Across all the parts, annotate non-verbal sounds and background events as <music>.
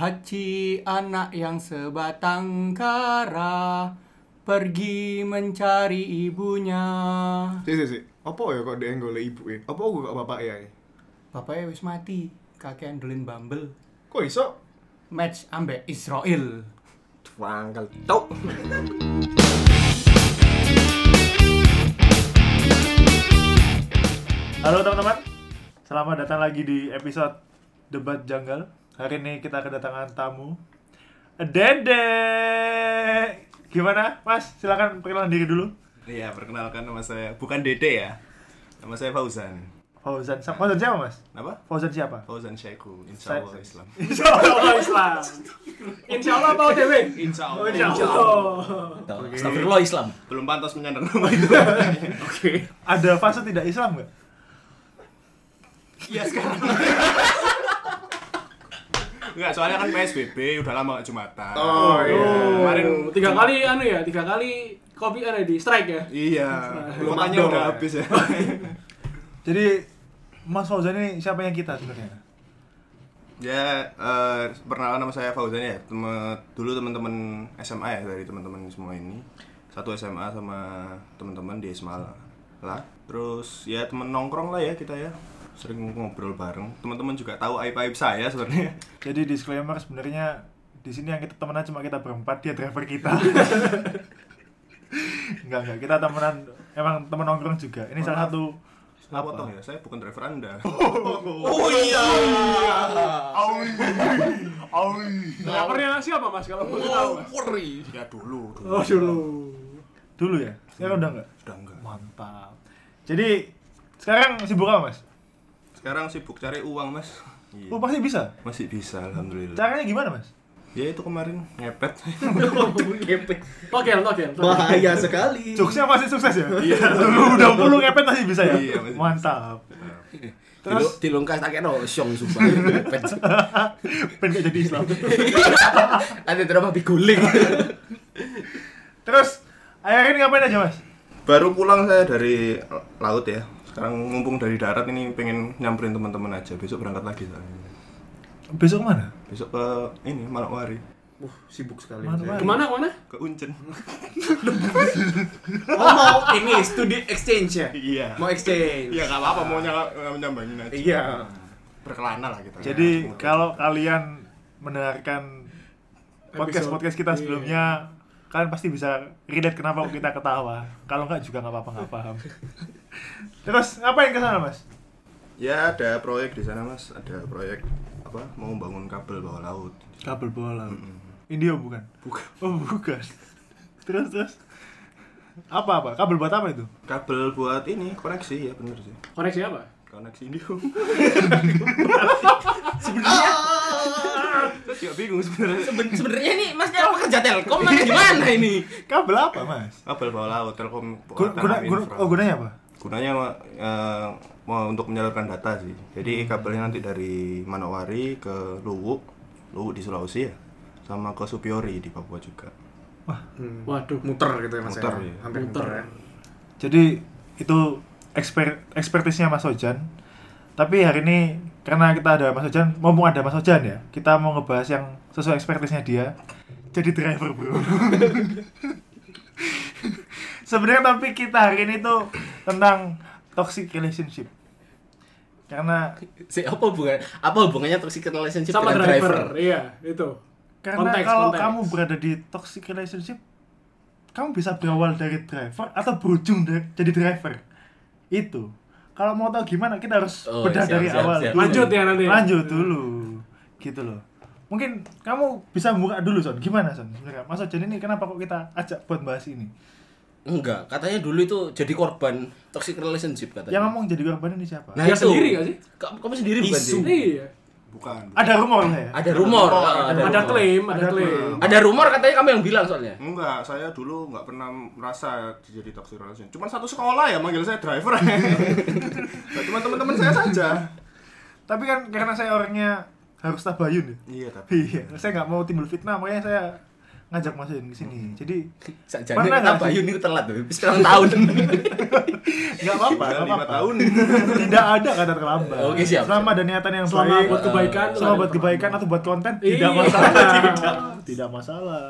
Haji anak yang sebatang kara pergi mencari ibunya. Si si si. Apa ya kok dia golek ibu e? Apa aku kok bapak ya? Bapaknya wis mati, kakek andolin Bumble. Kok iso? Match ambek Israel. Wangkel tok. Halo teman-teman, selamat datang lagi di episode Debat Janggal. Hari ini kita kedatangan tamu Dede. Gimana, Mas? Silakan perkenalan diri dulu. Iya, perkenalkan nama saya bukan Dede ya. Nama saya Fauzan. Fauzan, Fauzan siapa, Mas? Apa? Fauzan siapa? Fauzan Syekhu, <laughs> insya Allah Islam. Insya Allah Islam. Insya Allah mau dewe. Insya Oh, insya Allah. Astagfirullah Islam. Belum pantas menyandang nama itu. <laughs> Ada fase tidak Islam nggak? Iya sekarang. Enggak, soalnya kan PSBB udah lama gak Jumatan. Oh, iya. Kemarin tiga kali anu ya, tiga kali kopi anu di strike ya. Iya, Belum makanya mandor udah ya. habis ya. <laughs> Jadi Mas Fauzan ini siapa yang kita sebenarnya? Ya, eh, perkenalan nama saya Fauzan ya. Temen, dulu teman-teman SMA ya dari teman-teman semua ini. Satu SMA sama teman-teman di SMA lah. Terus ya temen nongkrong lah ya kita ya. Sering ngobrol bareng. Teman-teman juga tahu aib-aib saya sebenarnya. <laughs> Jadi disclaimer sebenarnya di sini yang kita temenan cuma kita berempat, dia driver kita. <laughs> enggak enggak, kita temenan emang temen nongkrong juga. Ini salah satu Saya potong ya, saya bukan driver Anda. <laughs> Oh iya. Drivernya siapa mas kalau boleh tahu? Mas? Wori. ya dulu, dulu. Oh dulu. dulu ya. Sekarang udah enggak? Udah enggak. Mantap. Jadi sekarang sibuk apa, Mas? Sekarang sibuk cari uang, Mas. Iya. Oh, pasti bisa. Masih bisa, alhamdulillah. Caranya gimana, Mas? Ya itu kemarin ngepet. <laughs> Ngepet. Togel, togel. togel. Bahaya sekali. Jokesnya masih sukses ya? Iya. udah puluh ngepet masih bisa ya? Iya, masih. Mantap. Terus Terus dilungkas tak kena syong sumpah. <laughs> Ngepet. pengen gak jadi Islam. <laughs> Ada drama biguling. Terus akhir ini ngapain aja, Mas? Baru pulang saya dari laut ya. Sekarang mumpung dari darat ini pengen nyamperin teman-teman aja. Besok berangkat lagi soalnya. Besok mana? Besok ke ini Manokwari, Wah, sibuk sekali. Mana, saya. Ke mana ke mana? ke Uncen. <laughs> Oh, mau ini studi exchange ya? Iya. Mau exchange. Iya, nggak apa-apa mau nyala nyambangin aja. Iya. Berkelana lah kita. Jadi kalau kalian mendengarkan podcast podcast kita sebelumnya, kalian pasti bisa relate kenapa kita ketawa. Kalau enggak juga nggak apa-apa nggak paham. Terus ngapain ke sana mas? Ya ada proyek di sana mas, ada proyek apa mau bangun kabel bawah laut. Kabel bola. Indio bukan? Bukan. Oh bukan. Terus terus. Apa apa? Kabel buat apa itu? Kabel buat ini koneksi ya bener sih. Koneksi apa? Koneksi Indio. <laughs> Sebenarnya <laughs> Saya juga bingung sebenarnya. seben- sebenarnya ini masnya pekerja Telkom apa gimana ini? <laughs> Kabel apa mas? Kabel bawah laut Telkom. Gun- Guna, guna, oh gunanya apa? Gunanya eh, mau untuk menyalurkan data sih. Jadi kabelnya nanti dari Manowari ke Luwuk, Luwuk di Sulawesi ya, sama ke Supiori di Papua juga. Waduh. Muter gitu ya mas Muter, ya. Hampir muter ya. Jadi itu exper ekspertisnya Mas Ojan. Tapi hari ini karena kita ada Mas Ojan, mumpung ada Mas Ojan ya, kita mau ngebahas yang sesuai ekspertisnya dia. Jadi driver bro. <laughs> Sebenarnya tapi kita hari ini tuh tentang toxic relationship. Karena Si apa hubungan apa hubungannya toxic relationship Sama dengan driver. driver? Iya, itu. karena Konteks, kalau konteks. kamu berada di toxic relationship, kamu bisa berawal dari driver atau berujung dari, jadi driver. Itu. Kalau mau tahu gimana, kita harus Oh, bedah siap, dari siap, awal. siap. dulu. Lanjut ya nanti. Lanjut dulu. Gitu loh. Mungkin kamu bisa buka dulu, Son. Gimana, Son? Sebenarnya, Mas Ojan ini kenapa kok kita ajak buat bahas ini? Enggak, katanya dulu itu jadi korban toxic relationship katanya. Yang ngomong jadi korban ini siapa? Nah, Dia itu. sendiri gak sih? Ka- Kamu sendiri bukan sih? Iya. Bukan. Ada rumor ya? Ada rumor. ah, Ada rumor. klaim, ada Ada klaim. Ada rumor katanya kamu yang bilang soalnya. Enggak, saya dulu nggak pernah merasa jadi toxic relationship. Cuma satu sekolah ya manggil saya driver. <laughs> Nah, Cuma teman-teman saya saja. Tapi kan karena saya orangnya harus tabayun ya. Iya, tapi Iya, saya nggak mau timbul fitnah, makanya saya ngajak Mas Yun ke sini. Jadi Sakjane Pernah nggak sih? Yun itu telat tuh. Pirang tahun. <laughs> nggak apa-apa, lima apa-apa. tahun. Tidak ada kata terlambat. Oke, siap, Selama ada niatan yang Selama baik, buat kebaikan. selama buat kebaikan atau buat konten Iya. tidak masalah. <laughs> tidak masalah.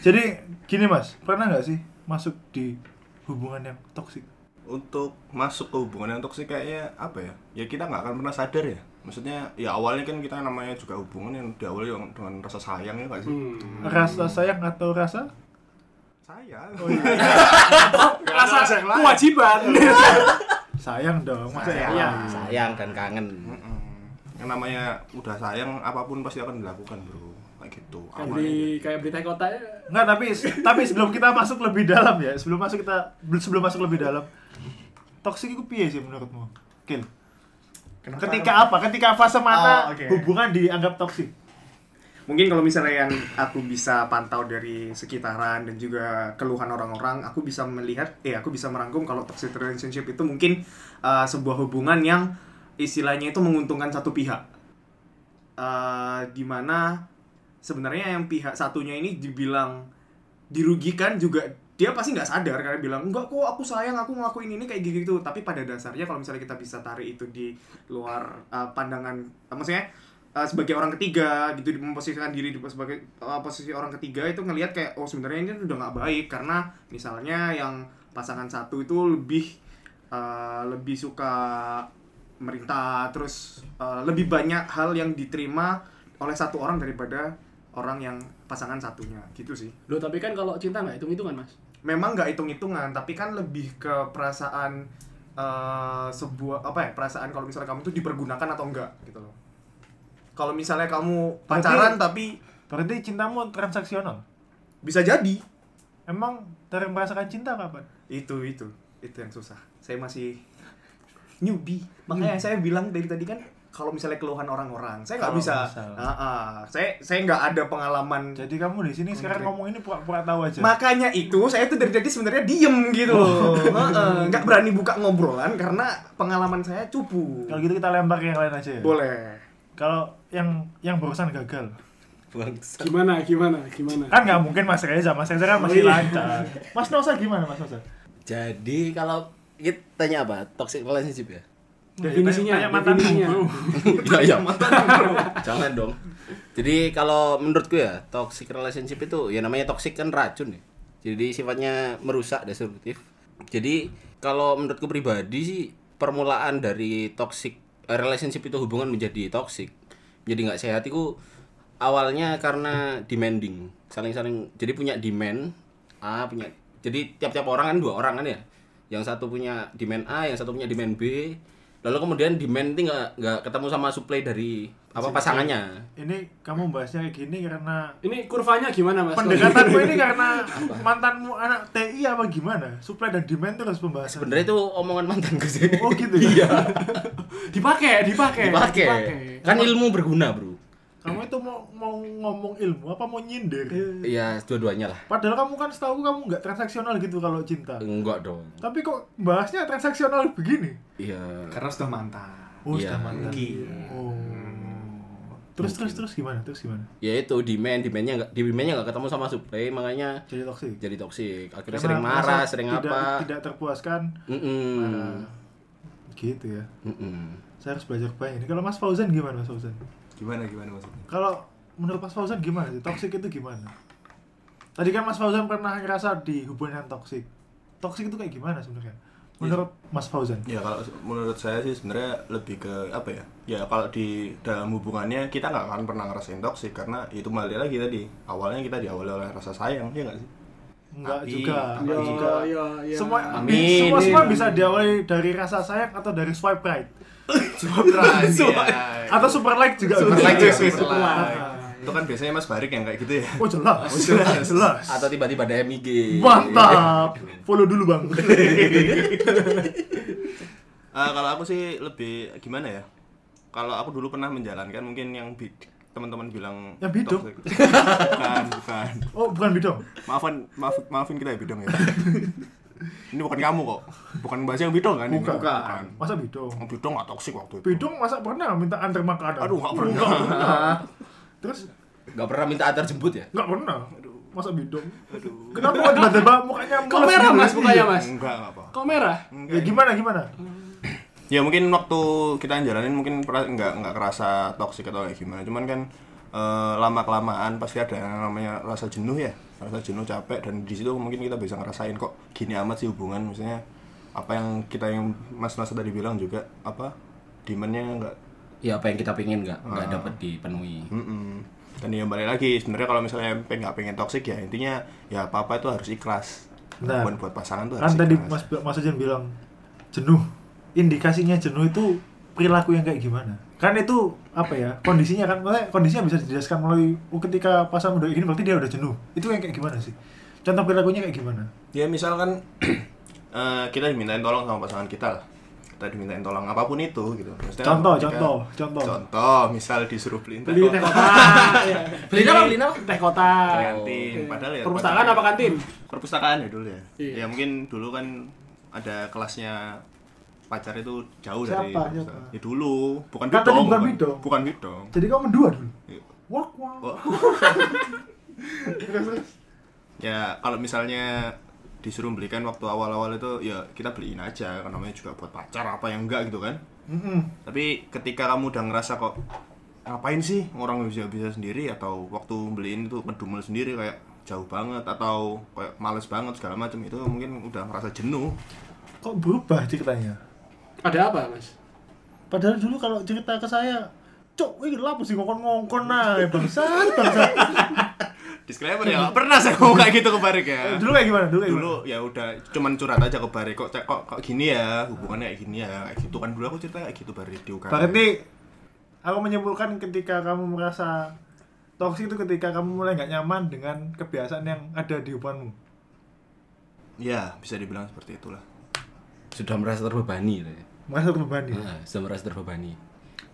Jadi gini Mas, pernah nggak sih masuk di hubungan yang toksik? Untuk masuk ke hubungan yang toksik kayaknya apa ya? Ya kita nggak akan pernah sadar ya. Maksudnya ya awalnya kan kita namanya juga hubungan yang diawali dengan- dengan rasa sayang ya nggak sih? Hmm. Rasa sayang atau rasa? Sayang. <laughs> Rasa kewajiban. <laughs> Sayang dong, Sayang. ya? Sayang dan kangen. Mm-mm. Yang namanya udah sayang apa pun pasti akan dilakukan bro kayak gitu. Kayak beli kayak berita kota ya. Enggak, tapi tapi sebelum kita masuk lebih dalam ya, sebelum masuk kita sebelum masuk lebih dalam. Toksik itu piye sih menurutmu? Kil. Ketika apa? Ketika fase mana Oh, oke. hubungan dianggap toksik? Mungkin kalau misalnya yang aku bisa pantau dari sekitaran dan juga keluhan orang-orang, aku bisa melihat, eh aku bisa merangkum kalau toxic relationship itu mungkin uh, sebuah hubungan yang istilahnya itu menguntungkan satu pihak. Uh, di mana sebenarnya yang pihak satunya ini dibilang dirugikan juga dia pasti nggak sadar karena bilang enggak kok aku sayang aku ngelakuin ini kayak gitu tapi pada dasarnya kalau misalnya kita bisa tarik itu di luar uh, pandangan uh, maksudnya uh, sebagai orang ketiga gitu memposisikan diri di sebagai uh, posisi orang ketiga itu ngelihat kayak oh sebenarnya ini udah nggak baik karena misalnya yang pasangan satu itu lebih uh, lebih suka merintah terus uh, lebih banyak hal yang diterima oleh satu orang daripada orang yang pasangan satunya. Gitu sih. Loh, tapi kan kalau cinta nggak hitung-hitungan, Mas. Memang nggak hitung-hitungan tapi kan lebih ke perasaan eh, sebuah apa ya perasaan kalau misalnya kamu tuh dipergunakan atau enggak gitu loh. Kalau misalnya kamu pacaran tapi Berarti cintamu transaksional. bisa jadi. Emang dari merasakan cinta kapan? itu itu. Itu yang susah. Saya masih newbie. Makanya saya bilang dari tadi kan kalau misalnya keluhan orang-orang saya nggak Kalau bisa. Ah, ah. saya saya nggak ada pengalaman Jadi kamu di sini sekarang ngomong ini pura-pura tahu aja. Makanya itu saya tuh dari tadi sebenarnya diem gitu loh. <laughs> Heeh, nggak berani buka ngobrolan karena pengalaman saya cupu. Kalau gitu kita lempar ke yang lain aja ya. Boleh. Kalau yang yang barusan gagal. Bangsa. Gimana, gimana, gimana? Kan nggak mungkin Mas Reza, Mas Reza kan masih Oh, iya. lancar. Mas Nosa gimana Mas Nosa? Jadi kalau kita tanya apa? Toxic relationship ya? Definisinya, Tanya mantanmu, definisinya. bro. Iya, iya. Jangan dong. Jadi kalau menurutku ya, toxic relationship itu ya namanya toxic kan racun ya. Jadi sifatnya merusak, destruktif. Jadi kalau menurutku pribadi sih permulaan dari toxic eh, relationship itu hubungan menjadi toxic, jadi nggak sehat itu awalnya karena demanding, saling-saling jadi punya demand A punya jadi tiap-tiap orang kan dua orang kan ya yang satu punya demand A yang satu punya demand B lalu kemudian demand itu nggak nggak ketemu sama supply dari apa pasangannya Ini kamu bahasnya kayak gini karena Ini kurvanya gimana, Mas? pendekatanmu ini karena <laughs> mantanmu anak TI apa gimana? Supply dan demand terus pembahasan. sebenarnya itu omongan mantanku sih Oh gitu ya. <laughs> dipakai, dipakai, dipakai kan ilmu berguna bro Kamu itu mau mau ngomong ilmu apa mau nyindir? iya dua-duanya lah Padahal kamu kan setahu kamu nggak transaksional gitu kalau cinta. enggak dong Tapi kok bahasnya transaksional begini? iya Karena sudah mantan. Oh, Iya. sudah mantan. Mungkin. Oh. Terus terus terus gimana? Terus gimana? ya itu demand demandnya nggak demandnya nggak ketemu sama supply makanya Jadi toksik. jadi toksik akhirnya Karena sering marah sering tidak, apa Tidak terpuaskan. Mm-mm. Marah. Gitu ya. Mm-mm. Saya harus belajar banyak. Ini kalau Mas Fauzan gimana Mas Fauzan? Gimana gimana maksudnya? Kalau menurut Mas Fauzan gimana sih? Toksik itu gimana? Tadi kan Mas Fauzan pernah ngerasa di hubungan toksik. Toksik itu kayak gimana sebenarnya? Menurut Mas Fauzan? Ya kalau menurut saya sih sebenarnya lebih ke apa ya? Ya kalau di dalam hubungannya kita nggak akan pernah ngerasain toksik karena itu balik lagi tadi awalnya kita diawali oleh rasa sayang ya nggak sih? Enggak juga, enggak juga. yo, yo. Semua Amin. semua semua bisa diawali dari rasa sayang atau dari swipe right. Atau super like juga. Super like juga, Super super like. Itu kan biasanya Mas Barik yang kayak gitu ya. Oh jelas, jelas, <laughs> jelas. atau tiba-tiba ada MIG Mantap. Follow dulu bang. <laughs> Eh, kalau aku sih lebih gimana ya? Kalau aku dulu pernah menjalankan mungkin yang teman-teman bilang Yang bidong? bukan, bukan. Oh bukan bidong. Maafan, maaf, maafin kita ya bidong ya. <laughs> Ini bukan kamu kok. Bukan bahasa yang bidong kan? ini? Bukan. bukan. Masa bidong? Bidong gak toksik waktu itu. Bidong masa pernah minta antar makanan? Aduh, nggak pernah. Nggak pernah. <laughs> Terus nggak pernah minta antar jemput ya nggak pernah. masa bidong kenapa kok tiba-tiba mukanya Kok merah gitu? mas mukanya mas? Enggak, enggak apa. Kok merah? ya gimana gimana Ya mungkin waktu kita jalanin mungkin pernah nggak nggak kerasa toksik atau kayak gimana. Cuman kan eh, lama kelamaan pasti ada yang namanya rasa jenuh ya, rasa jenuh capek dan di situ mungkin kita bisa ngerasain kok gini amat sih hubungan. Misalnya apa yang kita yang Mas Nasa tadi bilang juga apa demandnya nggak Ya apa yang kita pengen nggak nggak dapat dipenuhi. Mm-mm. Dan ya balik lagi sebenarnya kalau misalnya pengen nggak pengen toksik ya intinya ya apa apa itu harus ikhlas. Nah. Buat buat pasangan tuh kan harus tadi ikhlas. mas mas Ajan bilang jenuh indikasinya jenuh itu perilaku yang kayak gimana kan itu apa ya kondisinya kan maksudnya kondisinya bisa dijelaskan melalui oh, ketika pasangan udah gini berarti dia udah jenuh itu yang kayak gimana sih contoh perilakunya kayak gimana Ya misalkan <clears throat> eh, kita dimintain tolong sama pasangan kita lah. Kita dimintain tolong apa pun itu gitu. Maksudnya Contoh, ketika- contoh, contoh. Contoh, misal disuruh beliin teh Beli teh kota, kota. ya. Beli apa? Beli apa? Teh kota. kantin. Oke. Padahal ya Perpustakaan apa kantin? Perpustakaan ya dulu ya. Iya. Ya mungkin dulu kan ada kelasnya pacar itu jauh dari Siapa? perpustakaan. Siapa? Ya dulu, bukan Kan tadi bidong. bukan bidong. Bukan bidong. jadi kamu mendua dulu Iya. wak wak Oh. <laughs> ya kalau misalnya disuruh belikan waktu awal-awal itu ya kita beliin aja karena namanya juga buat pacar apa yang enggak gitu kan Mm-mm. tapi ketika kamu udah ngerasa kok ngapain sih orang bisa bisa sendiri atau waktu beliin itu ngedumel sendiri kayak jauh banget atau kayak males banget segala macam itu mungkin udah ngerasa jenuh kok berubah ceritanya Ada apa mas? padahal dulu kalau cerita ke saya cok ini lapus sih ngongkon ngongkon nah bangsat bangsat. <laughs> Disclaimer ya pernah saya ngomong kayak gitu ke Barik ya. Dulu kayak gimana? Dulu kayak dulu ya udah cuman curhat aja ke Barik kok kok kok gini ya? Hubungannya kayak gini ya? Kayak gitu kan dulu aku cerita kayak gitu Barik di UKM Berarti aku menyimpulkan ketika kamu merasa toksik itu ketika kamu mulai nggak nyaman dengan kebiasaan yang ada di hubunganmu. ya bisa dibilang seperti itulah. Sudah merasa terbebani gitu ya. Merasa terbebani. Nah, sudah merasa terbebani.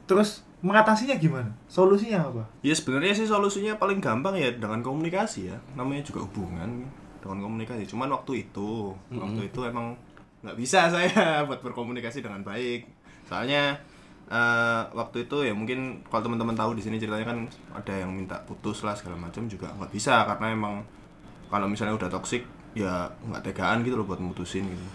Terus mengatasinya gimana? Solusinya apa? Ya sebenarnya sih solusinya paling gampang ya dengan komunikasi ya. Namanya juga hubungan dengan komunikasi. Cuman waktu itu, waktu itu emang nggak bisa saya <laughs> buat berkomunikasi dengan baik. Soalnya eh, waktu itu ya mungkin kalau teman-teman tahu di sini ceritanya kan ada yang minta putus lah segala macam juga nggak bisa karena emang kalau misalnya udah toksik ya nggak tegaan gitu loh buat mutusin gitu.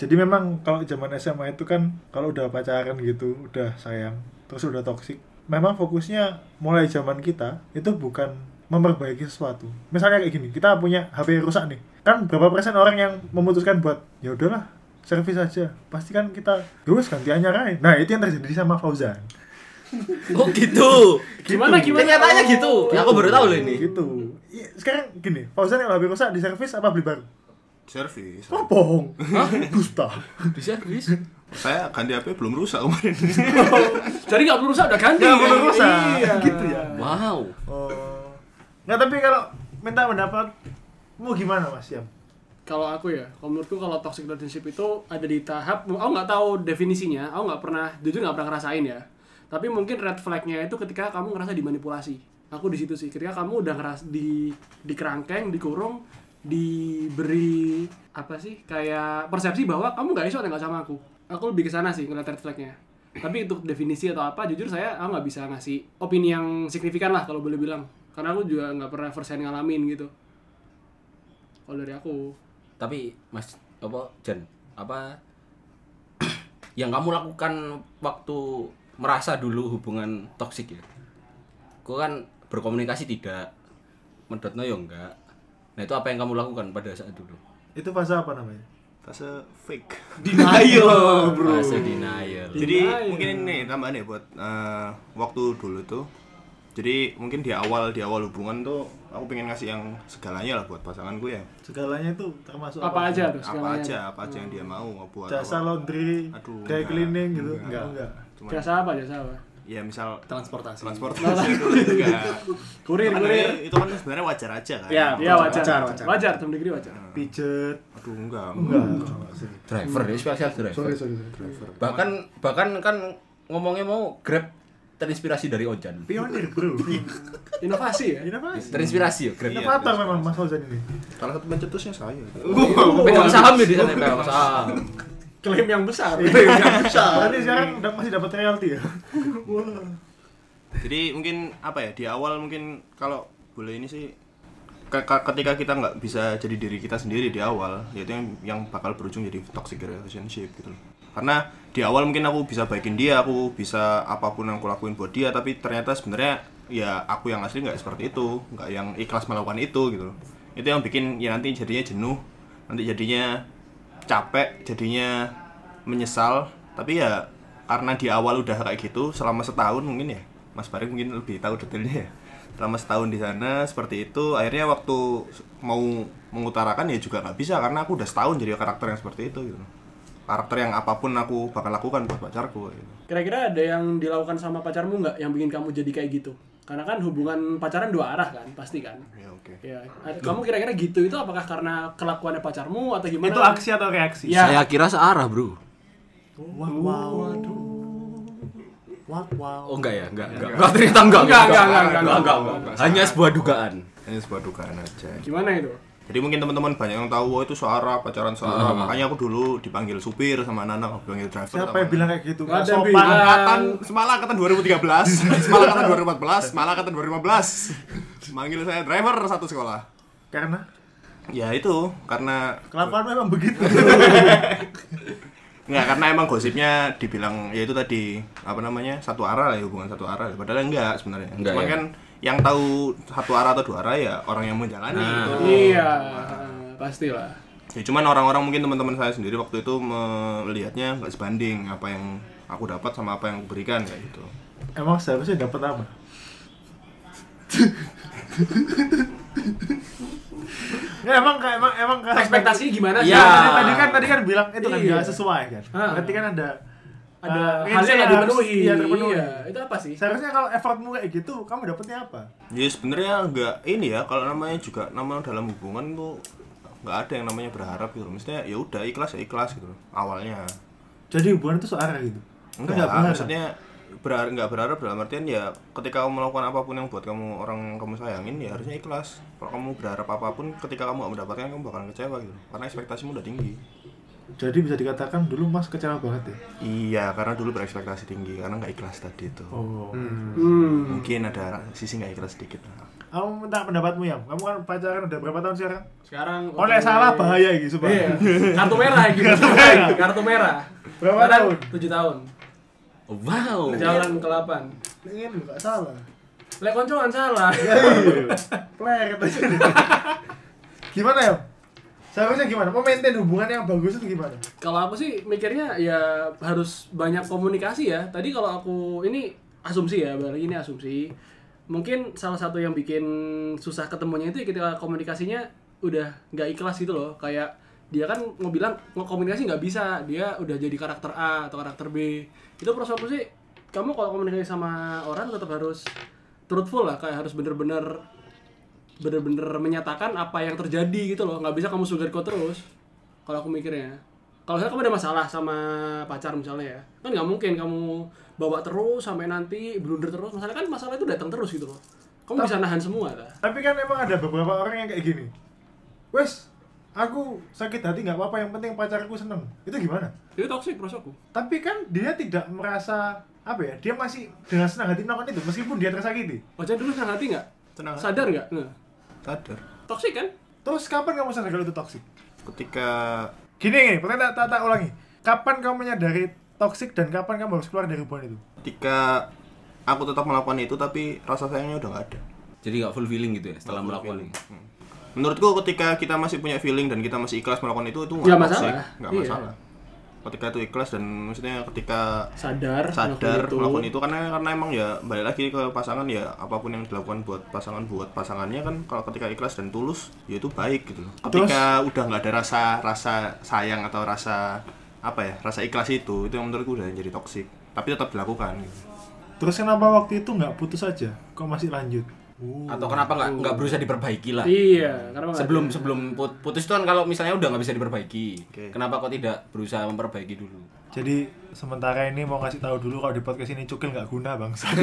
Jadi memang kalau zaman SMA itu kan kalau udah pacaran gitu, udah sayang, terus udah toksik, memang fokusnya mulai zaman kita itu bukan memperbaiki sesuatu. Misalnya kayak gini, kita punya HP rusak nih. Kan berapa persen orang yang memutuskan buat ya udahlah, servis aja. Pasti kan kita terus ganti anyar aja. Nah, itu yang terjadi sama Fauzan. <laughs> Oh gitu. Gimana gimana? Kenyataannya gitu. Ya, aku baru tahu loh ini. Gitu. Iya, Sekarang gini, Fauzan yang HP rusak di servis apa beli baru? Servis. Oh, bohong. Dusta. Di servis. Saya ganti HP belum rusak kemarin. <laughs> Jadi nggak perlu rusak udah ganti. Nggak perlu rusak. Iya. Gitu ya. Wow. Oh. Nggak, tapi kalau minta pendapatmu gimana, Mas Yam? Kalau aku ya, kalau menurutku kalau toxic relationship itu ada di tahap, aku nggak tahu definisinya, aku nggak pernah, jujur nggak pernah ngerasain ya. Tapi mungkin red flagnya itu ketika kamu ngerasa dimanipulasi. Aku di situ sih, ketika kamu udah ngeras di di kerangkeng, dikurung, diberi apa sih kayak persepsi bahwa kamu nggak iso nggak sama aku. Aku lebih ke sana sih ngeliat red flagnya. Tapi untuk definisi atau apa, jujur saya aku nggak bisa ngasih opini yang signifikan lah kalau boleh bilang. Karena aku juga nggak pernah first hand ngalamin gitu. Kalau dari aku. Tapi Mas apa Jan, apa <clears throat> yang kamu lakukan waktu merasa dulu hubungan toksik ya? Kau kan berkomunikasi tidak, mendotno ya enggak. Nah itu apa yang kamu lakukan pada saat dulu? Itu fase apa namanya? Fase fake. Denial, <laughs> bro. Fase denial. Jadi Denial. mungkin ini tambahan ya buat eh, waktu dulu tuh. Jadi mungkin di awal di awal hubungan tuh aku pengen ngasih yang segalanya lah buat pasanganku ya. Segalanya itu termasuk Apa aja tuh Apa aja, apa aja yang dia mau buat Jasa apa. laundry, Aduh, kayak enggak. cleaning gitu. Enggak. Enggak, enggak. Cuman, Jasa apa jasa apa? Ya misal transportasi transportasi itu enggak. Kurir, Kan kurir. itu kan sebenarnya wajar aja kan. Ya, Iya wajar. Wajar, Wajar, wajar. some degree wajar. Pijet. Aduh enggak. Enggak. Driver ya, spesial driver. Sorry, sorry, sorry. Bahkan bahkan kan ngomongnya mau Grab terinspirasi dari Ojan. Pionir, Bro. <laughs> Inovasi ya. Inovasi. Terinspirasi ya Grab. Inovator memang Mas Fauzan ini. Salah satu pencetusnya saya. Pegang saham ya di sana pegang saham. Klaim yang besar. Berarti sekarang udah masih dapat royalti ya? <laughs> Jadi mungkin apa ya di awal mungkin kalau boleh ini sih ke- ke- ketika kita nggak bisa jadi diri kita sendiri di awal yaitu yang yang bakal berujung jadi toxic relationship gitu loh. Karena di awal mungkin aku bisa baikin dia aku bisa apa pun yang aku lakuin buat dia tapi ternyata sebenarnya ya aku yang asli nggak seperti itu nggak yang ikhlas melakukan itu gitu loh. Itu yang bikin ya nanti jadinya jenuh nanti jadinya capek jadinya menyesal. Tapi ya karena di awal udah kayak gitu selama setahun mungkin ya. Mas Barik mungkin lebih tahu detailnya ya. Selama setahun di sana seperti itu. Akhirnya waktu mau mengutarakan ya juga nggak bisa karena aku udah setahun jadi karakter yang seperti itu gitu. Karakter yang apa pun aku bakal lakukan buat pacarku gitu. Kira-kira ada yang dilakukan sama pacarmu nggak yang bikin kamu jadi kayak gitu? Karena kan hubungan pacaran dua arah kan, pasti kan. ya oke Ya, ada- kamu kira-kira gitu itu apakah karena kelakuannya pacarmu atau gimana? Itu aksi atau reaksi? Ya. Saya kira searah, Bro. Wow, wow, waduh. Wow, wow. Oh enggak ya, enggak, enggak. Enggak ternyata enggak. Enggak, enggak, enggak, enggak, enggak, enggak. Hanya sebuah dugaan. ini sebuah dugaan aja Gimana itu? Jadi mungkin teman-teman banyak yang tahu oh itu suara pacaran suara makanya aku dulu dipanggil supir sama Nana aku dipanggil driver Siapa yang bilang kayak gitu? Nggak ada sopan. bilang. angkatan semalam angkatan 2013 <laughs> semalam angkatan 2014 malah angkatan 2015 manggil saya driver satu sekolah Karena ya itu karena kelakuan memang begitu. Nggak, karena emang gosipnya dibilang ya itu tadi apa namanya satu arah lah ya hubungan satu arah padahal enggak sebenarnya Enggak, cuman ya? kan yang tahu satu arah atau dua arah ya orang yang menjalani gitu. Iya, pastilah. ya cuman orang-orang mungkin teman-teman saya sendiri waktu itu melihatnya nggak sebanding apa yang aku dapat sama apa yang aku berikan kayak gitu emang seharusnya dapat apa? Ya emang emang emang Ekspektasinya gimana sih? Ya. Tadi, tadi kan tadi kan bilang itu kan Iya. nggak sesuai kan. Berarti kan ada Ada eh, hal yang harus- dipenuhi. Iya, terpenuhi. Iya, itu apa sih? Seharusnya kalau effortmu kayak gitu, kamu dapetnya apa? ya sebenarnya nggak ini ya kalau namanya juga nama dalam hubungan tuh nggak ada yang namanya berharap gitu maksudnya ya udah ikhlas ya ikhlas gitu awalnya Jadi hubungan itu searah gitu. Enggak, Nggak berharap. maksudnya berharap nggak berharap dalam artian ya ketika kamu melakukan apa pun yang buat kamu orang yang kamu sayangin ya harusnya ikhlas kalau kamu berharap apa pun ketika kamu gak mendapatkan kamu bakalan kecewa gitu karena ekspektasimu udah tinggi Jadi bisa dikatakan dulu Mas kecewa banget ya. iya karena dulu berekspektasi tinggi karena nggak ikhlas tadi itu Oh. Hmm. mungkin ada sisi nggak ikhlas sedikit. Kamu minta pendapatmu ya. Kamu kan pacaran udah berapa tahun sekarang? Sekarang Oh, nek salah bahaya gitu, Pak. Iya. <laughs> Kartu merah gitu. Kartu merah. Berapa Sekarang tahun? 7 tahun. Wow. Jalan ke 8. Ini enggak salah. Lek koncoan salah. Pleret aja. <laughs> gimana ya? Seharusnya gimana? Mau maintain hubungan yang bagus itu gimana? Kalau aku sih mikirnya ya harus banyak komunikasi ya. Tadi kalau aku ini asumsi ya, balik ini asumsi. Mungkin salah satu yang bikin susah ketemunya itu ketika komunikasinya udah nggak ikhlas gitu loh. Kayak dia kan mau bilang mau komunikasi nggak bisa, dia udah jadi karakter A atau karakter B. Itu proses aku sih, kamu kalau komunikasi sama orang tetap harus truthful lah, kayak harus bener-bener bener-bener menyatakan apa yang terjadi gitu loh nggak bisa kamu sugarcoat terus kalau aku mikirnya kalau misalnya kamu ada masalah sama pacar misalnya ya kan nggak mungkin kamu bawa terus sampai nanti blunder terus masalah kan masalah itu datang terus gitu loh kamu bisa nahan semua lah Tapi kan emang ada beberapa orang yang kayak gini. Wes, aku sakit hati nggak apa-apa yang penting pacarku seneng. Itu gimana? itu toxic prosesku Tapi kan dia tidak merasa apa ya? Dia masih dengan senang hati melakukan itu meskipun dia tersakiti. pacar dulu senang hati nggak Senang hati. sadar nggak nah, sadar toxic kan Terus kapan kamu sadar kalau itu toksik? ketika Gini gini, pertanyaan tak, tak, tak ulangi. Kapan kamu menyadari toksik dan kapan kamu harus keluar dari hubungan itu? ketika aku tetap melakukan itu tapi rasa sayangnya udah nggak ada Jadi nggak full feeling gitu ya setelah melakukan ini. Hmm. Menurutku ketika kita masih punya feeling dan kita masih ikhlas melakukan itu itu Nggak masalah. nggak Iya. Ketika itu ikhlas dan maksudnya ketika sadar sadar melakukan melakukan itu karena karena emang ya balik lagi ke pasangan ya apa pun yang dilakukan buat pasangan buat pasangannya kan kalau ketika ikhlas dan tulus ya itu baik gitu loh. Ketika udah nggak ada rasa rasa sayang atau rasa apa ya rasa ikhlas itu itu yang menurutku udah jadi toksik tapi tetap dilakukan gitu. Terus kenapa waktu itu nggak putus aja? Kok masih lanjut? Atau kenapa nggak nggak berusaha diperbaiki lah? iya karena nggak Sebelum ada. sebelum put- putus itu kan kalau misalnya udah nggak bisa diperbaiki, Oke. kenapa kok tidak berusaha memperbaiki dulu? Jadi sementara ini mau ngasih tahu dulu kalau di podcast ini cukil nggak guna bangsa. <laughs>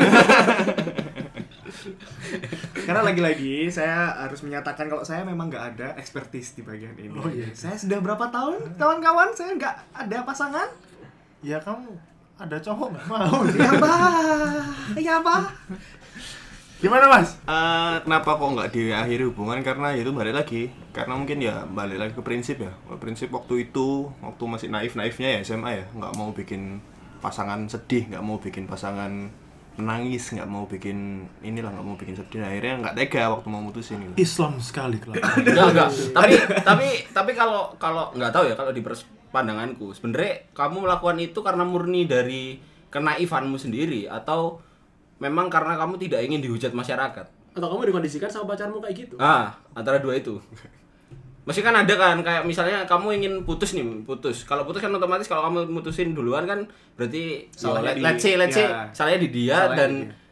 Karena lagi-lagi saya harus menyatakan kalau saya memang nggak ada expertise di bagian ini. Oh, iya. Saya sudah berapa tahun kawan-kawan saya nggak ada pasangan. ya kamu ada cowok nggak mau? Ya bah, ya bah. Gimana mas? Eh, kenapa kok nggak diakhiri hubungan karena ya itu balik lagi karena mungkin ya balik lagi ke prinsip ya prinsip waktu itu waktu masih naif naifnya ya SMA ya nggak mau bikin pasangan sedih nggak mau bikin pasangan menangis nggak mau bikin inilah nggak mau bikin sedih Nah, akhirnya nggak tega waktu mau mutusin gitu Islam sekali kelak. Enggak, enggak. tapi tapi tapi kalau kalau nggak tahu ya kalau di pandanganku sebenarnya kamu melakukan itu karena murni dari kenaifanmu sendiri atau memang karena kamu tidak ingin dihujat masyarakat. Atau kamu dikondisikan sama pacarmu kayak gitu? Ah, antara dua itu. Masih kan ada kan kayak misalnya kamu ingin putus nih, putus. Kalau putus kan otomatis kalau kamu mutusin duluan kan berarti Salahnya yo, di- let's say let's say ya. salahnya di dia Salahnya dan di dia.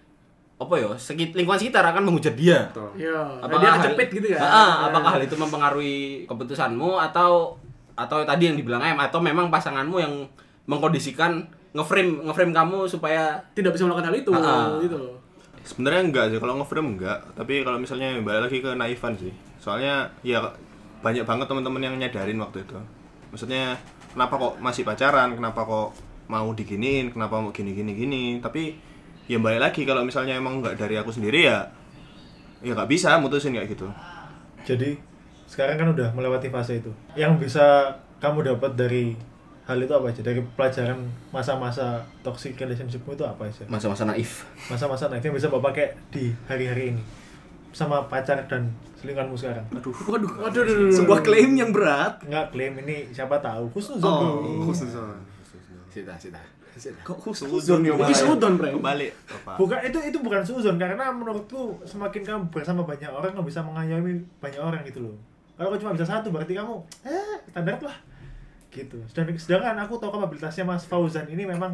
apa ya sekit lingkungan sekitar akan menghujat dia. Betul. Iya. Apakah dia hal- kejepit gitu ya? Ah, ah, apakah hal itu mempengaruhi keputusanmu atau atau tadi yang dibilang em atau memang pasanganmu yang mengkondisikan ngeframe ngeframe kamu supaya Tidak bisa melakukan hal itu, ah. gitu loh. sebenarnya enggak sih kalau ngeframe enggak. Tapi kalau misalnya balik lagi ke naifan sih. Soalnya ya banyak banget teman-teman yang nyadarin waktu itu. Maksudnya kenapa kok masih pacaran? Kenapa kok mau diginiin? Kenapa mau gini gini gini? Tapi ya balik lagi kalau misalnya emang enggak dari aku sendiri ya ya nggak bisa mutusin kayak gitu. Jadi sekarang kan udah melewati fase itu. Yang bisa kamu dapat dari hal itu apa aja? Dari pelajaran masa-masa toxic relationshipmu itu apa aja? masa-masa naif. Masa-masa naif yang bisa bapak pakai di hari-hari ini sama pacar dan selingkuhanmu sekarang. Waduh, waduh, waduh, waduh. Sebuah klaim yang berat. Enggak klaim ini siapa tahu khusus Oh, khusus. Sita, sita. Kok khusus ya, Ini sudon, Bre. kembali Bapak. Bukan itu itu bukan suzon karena menurutku semakin kamu bersama banyak orang kamu bisa mengayomi banyak orang gitu loh. Kalau kamu cuma bisa satu berarti kamu eh standar lah. Gitu. Sedangkan, sedangkan aku tahu kapabilitasnya Mas Fauzan ini memang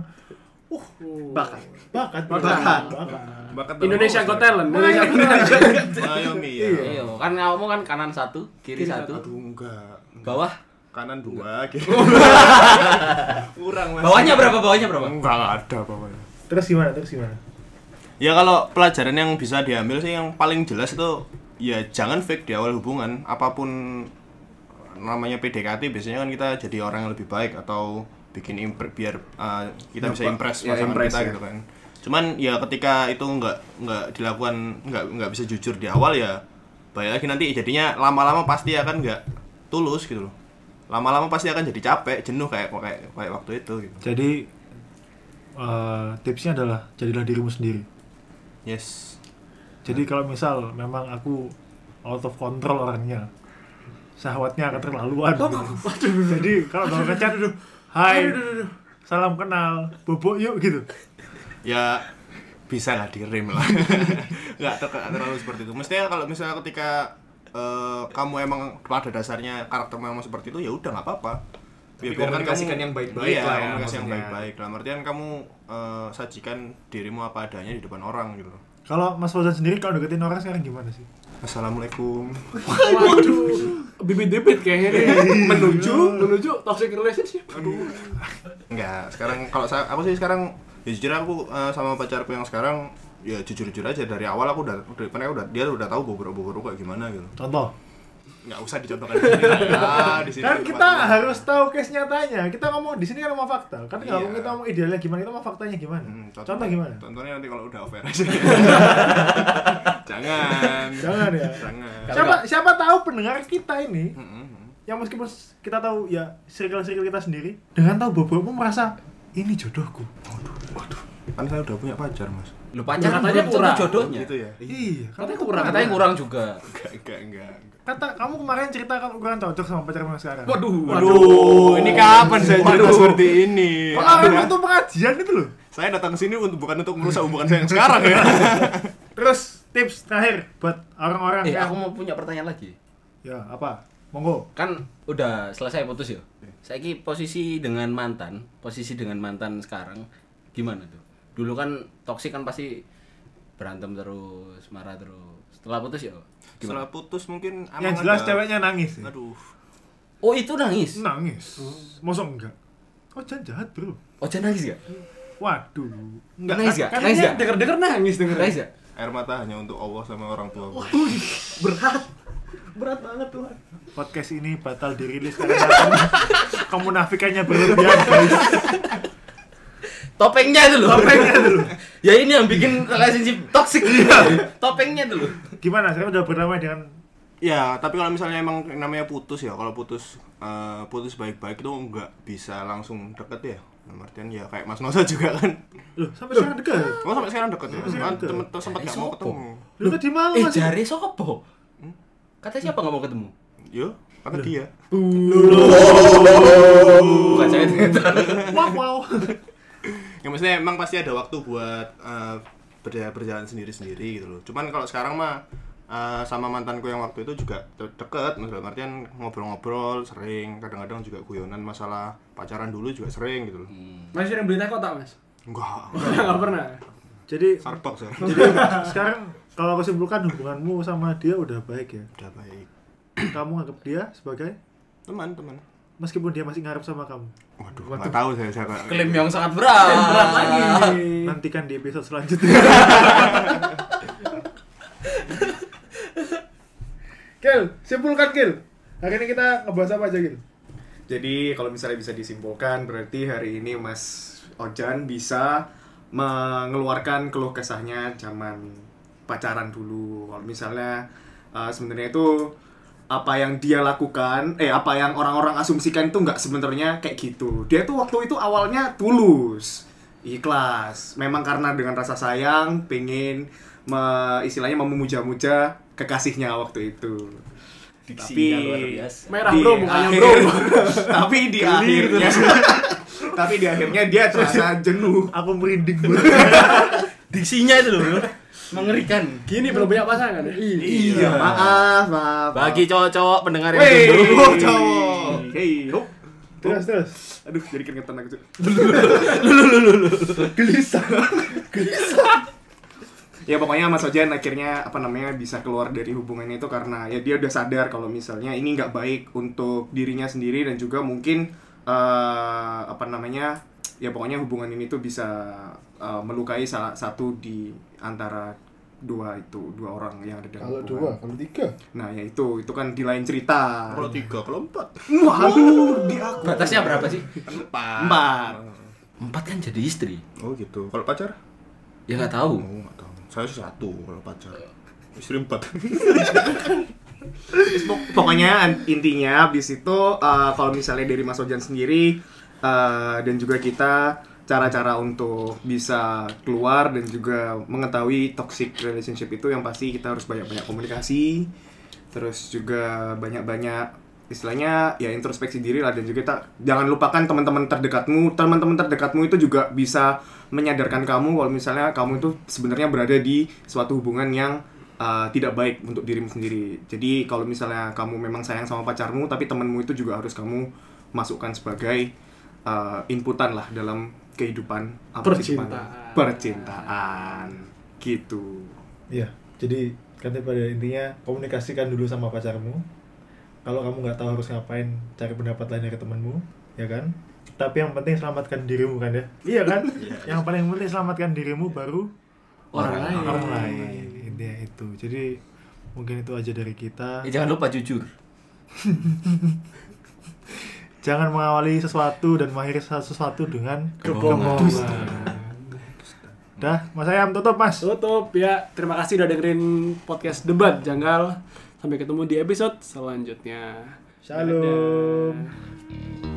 uh Bakat. bakat Bakat. bakat. Bakat dalam Indonesia. Got Talent. Indonesia Got Talent. Ngayomi ya Iya, kan kamu kan kanan satu, kiri, Kiri satu, aduh enggak bawah. kanan dua kiri <laughs> kurang mas Bawahnya berapa? Bawahnya berapa? enggak nggak ada bawahnya Terus gimana? Terus gimana? Ya kalau pelajaran yang bisa diambil sih yang paling jelas itu ya jangan fake di awal hubungan apa pun namanya PDKT biasanya kan kita jadi orang yang lebih baik atau bikin impre- biar uh, kita bisa impress ya, pasangan impress, kita ya. gitu kan. Cuman ya ketika itu nggak nggak dilakukan nggak nggak bisa jujur di awal ya balik lagi nanti jadinya lama-lama pasti akan nggak tulus gitu loh. Lama-lama pasti akan jadi capek, jenuh kayak kayak kayak waktu itu gitu. Jadi eh, tipsnya adalah jadilah dirimu sendiri. Yes. Jadi kalau misal memang aku out of control orangnya, syahwatnya akan terlaluan. gitu. Jadi kalau mau ngechat, hai, salam kenal, bobok yuk gitu. ya bisa lah direm lah. <laughs> Nggak ter- terlalu seperti itu. Mestinya kalau misalnya ketika eh, kamu emang pada dasarnya karaktermu emang seperti itu ya udah nggak apa-apa. Tapi biarkan komunikasikan yang baik-baik iya, lah ya, komunikasi yang baik-baik. Dalam artian kamu eh, sajikan dirimu apa adanya di depan orang gitu. Loh Kalau Mas Fauzan sendiri kalau deketin orang sekarang gimana sih? Assalamualaikum Waduh, bibit-bibit kayaknya nih. Menuju, menuju toxic relationship. Aduh. Enggak, sekarang kalau saya aku sih sekarang ya jujur aku eh, sama pacarku yang sekarang ya jujur-jujur aja dari awal aku udah udah depannya udah dia udah tahu bobor-bobor kayak gimana gitu Contoh. Nggak usah dicontohkan di sini lah <laughs> di sini Kan kita harus tahu case nyatanya. Kita ngomong di sini kan ngomong fakta. Kan nggak Iya. ngomong kita ngomong idealnya gimana, kita ngomong faktanya gimana. Hmm, contoh, gimana? Contohnya nanti kalau udah offer aja. <laughs> Jangan. Jangan ya. Jangan. Siapa siapa tahu pendengar kita ini Hmm, hmm, hmm. yang meskipun kita tahu ya circle-circle kita sendiri dengan tahu bobokmu merasa ini jodohku. Kan saya udah punya pacar, Mas. Lu pacaran Katanya kurang. jodohnya. Gitu ya? Iya, Katanya kurang. Katanya kurang juga. Enggak, enggak, enggak. Kata kamu kemarin cerita kamu kurang cocok sama pacarmu yang sekarang. Waduh, Waduh, ini kapan saya cerita Waduh. seperti ini? Kemarin waktu pengajian itu loh. Saya datang sini untuk bukan untuk merusak hubungan saya yang sekarang ya. <laughs> Terus tips terakhir buat orang-orang Eh, yang aku mau punya pertanyaan lagi. ya apa? Monggo. Kan udah selesai putus ya. Saiki posisi dengan mantan, posisi dengan mantan sekarang gimana tuh? Dulu kan toksik kan pasti berantem terus, marah terus. Setelah putus ya Setelah putus mungkin Yang jelas ada- ceweknya nangis. ya? Aduh. Oh, itu nangis. Nangis. Mosok enggak? Oh, jangan jahat, Bro. Oh, jangan nangis gak? Waduh. Nangis gak? kan- Nangis Kayaknya gak? denger-denger nangis denger. Nangis gak? Air mata hanya untuk Allah sama orang tua. Berat. Berat banget Tuhan. Podcast ini batal dirilis karena kamu nafikannya berlebihan, guys. Topengnya itu loh. Topengnya itu loh. <laughs> ya ini yang bikin relationship toxic. Topengnya itu loh. Gimana? Saya udah berdamai dengan Ya, tapi kalau misalnya emang namanya putus ya, kalau putus eh, putus baik-baik itu nggak bisa langsung deket ya. Dalam artian ya kayak Mas Nosa juga kan. Loh, sampai sekarang dekat. Oh sampai sekarang deket ya? Kan temen sempat nggak mau Sopo? ketemu. Lu tadi malam Eh, masih jari sopo? Kata siapa nggak mau ketemu? Yo, kata dia. Bukan saya wow wow. <laughs> Ya maksudnya emang pasti ada waktu buat eh, berjalan berjalan sendiri-sendiri gitu loh. Cuman kalau sekarang mah eh, sama mantanku yang waktu itu juga de- deket, maksudnya artian ngobrol-ngobrol sering, kadang-kadang juga guyonan masalah pacaran dulu juga sering gitu loh. Mas sering beli teh kotak, Mas? Enggak, <laughs> Enggak pernah. Jadi Starbucks ya. jadi <laughs> sekarang kalau aku simpulkan hubunganmu sama dia udah baik ya. Udah baik. Kamu anggap dia sebagai Teman, teman. Meskipun dia masih ngarep sama kamu. Waduh, nggak tahu saya saya nggak- Klaim yang sangat berat. Berat lagi. <laughs> Nantikan di episode selanjutnya. <laughs> Gil, simpulkan Gil. Hari ini kita ngebahas apa aja Gil? Jadi kalau misalnya bisa disimpulkan berarti hari ini Mas Ojan bisa mengeluarkan keluh kesahnya zaman pacaran dulu. Kalau misalnya uh, sebenarnya itu apa yang dia lakukan, eh apa yang orang-orang asumsikan itu nggak sebenarnya kayak gitu. Dia tuh waktu itu awalnya tulus, ikhlas. Memang karena dengan rasa sayang, pengen me- istilahnya memuja-muja kekasihnya waktu itu. Luar biasa. Merah, Bro, mukanya, akhir- Bro. <laughs> tapi di akhirnya tapi di akhirnya dia terasa jenuh Aku merinding banget. <laughs> Diksinya itu loh. Mengerikan. Gini belum punya pasangan ya? iya maaf maaf Bagi cowok-cowok pendengar yang oh, cowok hey hop terus terus. aduh jadi keringetan aku Cuk. Gelisah. ya pokoknya Mas Ojan akhirnya apa namanya bisa keluar dari hubungannya itu karena ya dia udah sadar kalau misalnya ini nggak baik untuk dirinya sendiri dan juga mungkin eh, apa namanya ya pokoknya hubungan ini tuh bisa eh, melukai salah satu di antara dua itu dua orang yang ada dalam Kalau hubungan. dua, kalau tiga. Nah ya itu itu kan di lain cerita. Kalau tiga, kalau empat. Waduh, di aku. Batasnya berapa sih? Empat. Empat. Empat kan jadi istri. Oh gitu. Kalau pacar? Ya nggak tahu. Oh nggak tahu. Saya sih satu kalau pacar. Istri empat. <laughs> Pokoknya intinya habis itu eh, kalau misalnya dari Mas Ojan sendiri eh, dan juga kita cara-cara untuk bisa keluar dan juga mengetahui toxic relationship itu yang pasti kita harus banyak-banyak komunikasi terus juga banyak-banyak istilahnya ya introspeksi diri lah dan juga kita jangan lupakan teman-teman terdekatmu. Teman-teman terdekatmu itu juga bisa menyadarkan kamu kalau misalnya kamu itu sebenarnya berada di suatu hubungan yang uh, tidak baik untuk dirimu sendiri. Jadi kalau misalnya kamu memang sayang sama pacarmu tapi temanmu itu juga harus kamu masukkan sebagai uh, inputan lah dalam kehidupan apa Percintaan. Percintaan gitu Iya, jadi kan pada intinya komunikasikan dulu sama pacarmu. Kalau kamu nggak tahu harus ngapain, cari pendapat lain dari temenmu, ya kan? Tapi yang penting selamatkan dirimu kan ya? Iya kan? <laughs> yang paling penting selamatkan dirimu baru Orang lain. orang lain. Intinya itu. Jadi mungkin itu aja dari kita. Eh, jangan lupa jujur. <laughs> Jangan mengawali sesuatu dan mengakhiri sesuatu dengan Kebohongan. Dah, Mas Ayam tutup Mas. Tutup ya. Terima kasih udah dengerin podcast debat janggal. Sampai ketemu di episode selanjutnya. Shalom. Dadah.